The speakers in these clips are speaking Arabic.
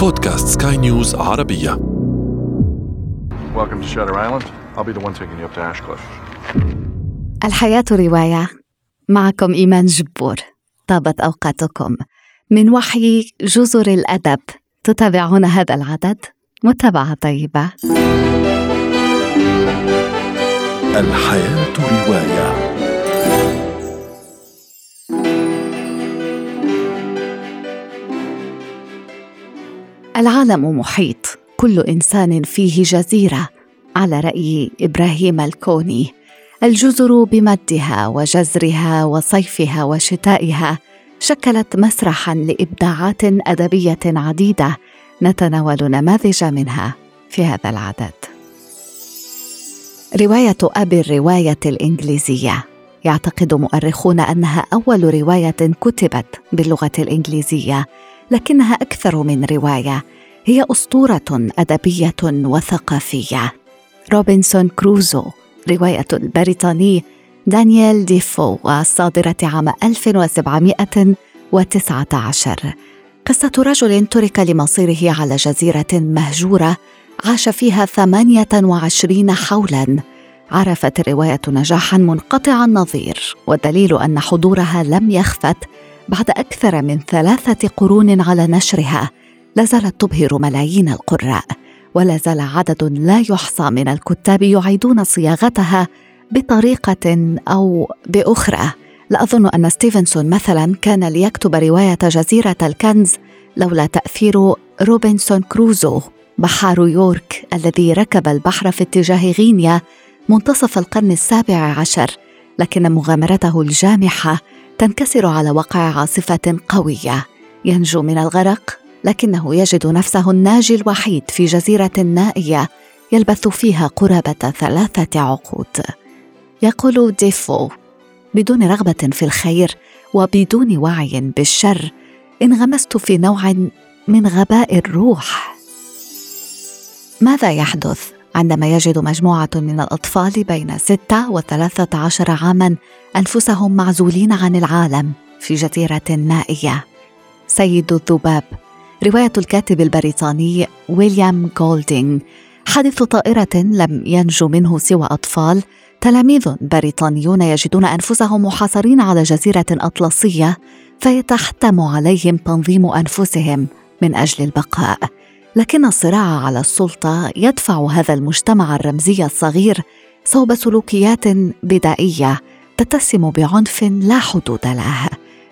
بودكاست سكاي نيوز عربية. Welcome to Shutter Island. I'll be the one taking you up to Ashcliff. الحياة رواية. معكم إيمان جبور. طابت أوقاتكم. من وحي جزر الأدب. تتابعون هذا العدد متابعة طيبة. الحياة رواية. العالم محيط. كل إنسان فيه جزيرة. على رأي إبراهيم الكوني. الجزر بمدها وجزرها وصيفها وشتائها شكلت مسرحا لإبداعات أدبية عديدة نتناول نماذج منها في هذا العدد. رواية أبي الرواية الإنجليزية. يعتقد مؤرخون أنها أول رواية كتبت باللغة الإنجليزية لكنها أكثر من رواية. هي أسطورة أدبية وثقافية. روبنسون كروزو رواية البريطاني دانيال ديفو الصادره عام 1719 قصة رجل ترك لمصيره على جزيرة مهجورة عاش فيها 28 حولا. عرفت الرواية نجاحا منقطع النظير والدليل أن حضورها لم يخفت بعد أكثر من ثلاثة قرون على نشرها لا زالت تبهر ملايين القراء ولا زال عدد لا يحصى من الكتاب يعيدون صياغتها بطريقة أو بأخرى. لا أظن أن ستيفنسون مثلا كان ليكتب رواية جزيرة الكنز لولا تأثير روبنسون كروزو بحار York الذي ركب البحر في اتجاه غينيا منتصف القرن السابع عشر لكن مغامرته الجامحة تنكسر على وقع عاصفة قوية. ينجو من الغرق لكنه يجد نفسه الناجي الوحيد في جزيرة نائية يلبث فيها قرابة ثلاثة عقود. يقول ديفو بدون رغبة في الخير وبدون وعي بالشر انغمست في نوع من غباء الروح. ماذا يحدث؟ عندما يجد مجموعة من الأطفال بين ستة وثلاثة عشر عاما أنفسهم معزولين عن العالم في جزيرة نائية. سيد الذباب رواية الكاتب البريطاني ويليام جولدينغ حادث طائرة لم ينجو منه سوى أطفال تلاميذ بريطانيون يجدون أنفسهم محاصرين على جزيرة أطلسية فيتحتم عليهم تنظيم أنفسهم من أجل البقاء. لكن الصراع على السلطة يدفع هذا المجتمع الرمزي الصغير صوب سلوكيات بدائية تتسم بعنف لا حدود له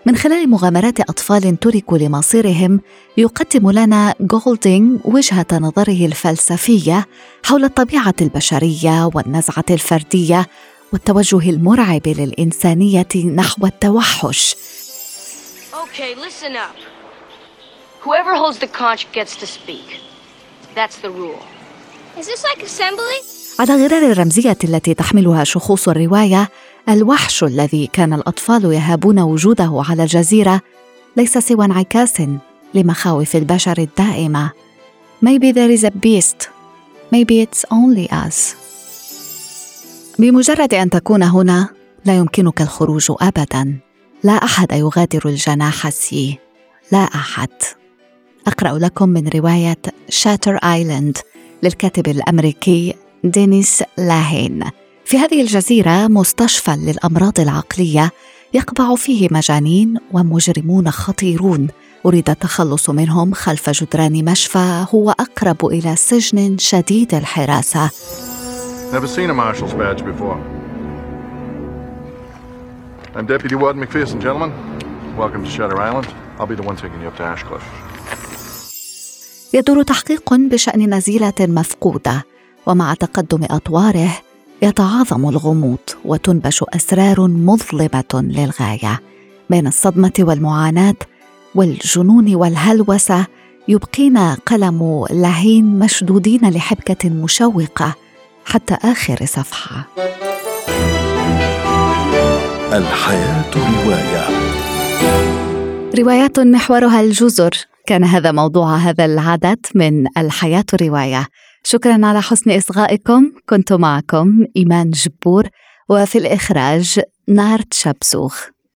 من خلال مغامرات أطفال تركوا لمصيرهم يقدم لنا جولدينغ وجهة نظره الفلسفية حول الطبيعة البشرية والنزعة الفردية والتوجه المرعب للإنسانية نحو التوحش Okay, listen up. Whoever holds the conch gets to speak. That's the rule. Is this like assembly? على غرار الرمزية التي تحملها شخوص الرواية الوحش الذي كان الأطفال يهابون وجوده على الجزيرة ليس سوى انعكاس لمخاوف البشر الدائمة Maybe there is a beast Maybe it's only us بمجرد أن تكون هنا لا يمكنك الخروج أبدا لا أحد يغادر الجناح سي لا أحد أقرأ لكم من رواية شاتر آيلاند للكاتب الأمريكي دينيس لاهين في هذه الجزيرة مستشفى للأمراض العقلية يقبع فيه مجانين ومجرمون خطيرون أريد التخلص منهم خلف جدران مشفى هو أقرب إلى سجن شديد الحراسة Never seen a marshal's badge before. I'm Deputy Warden McPherson, gentlemen. Welcome to Shutter Island. I'll be the one taking you up to Ashcliff. يدور تحقيق بشأن نزيلة مفقودة ومع تقدم أطواره يتعاظم الغموض وتنبش أسرار مظلمة للغاية بين الصدمة والمعاناة والجنون والهلوسة يبقينا قلم لهين مشدودين لحبكة مشوقة حتى آخر صفحة. الحياة رواية. روايات محورها الجزر كان هذا موضوع هذا العدد من الحياة رواية شكرا على حسن إصغائكم. كنت معكم إيمان جبور وفي الإخراج نار تشابسوخ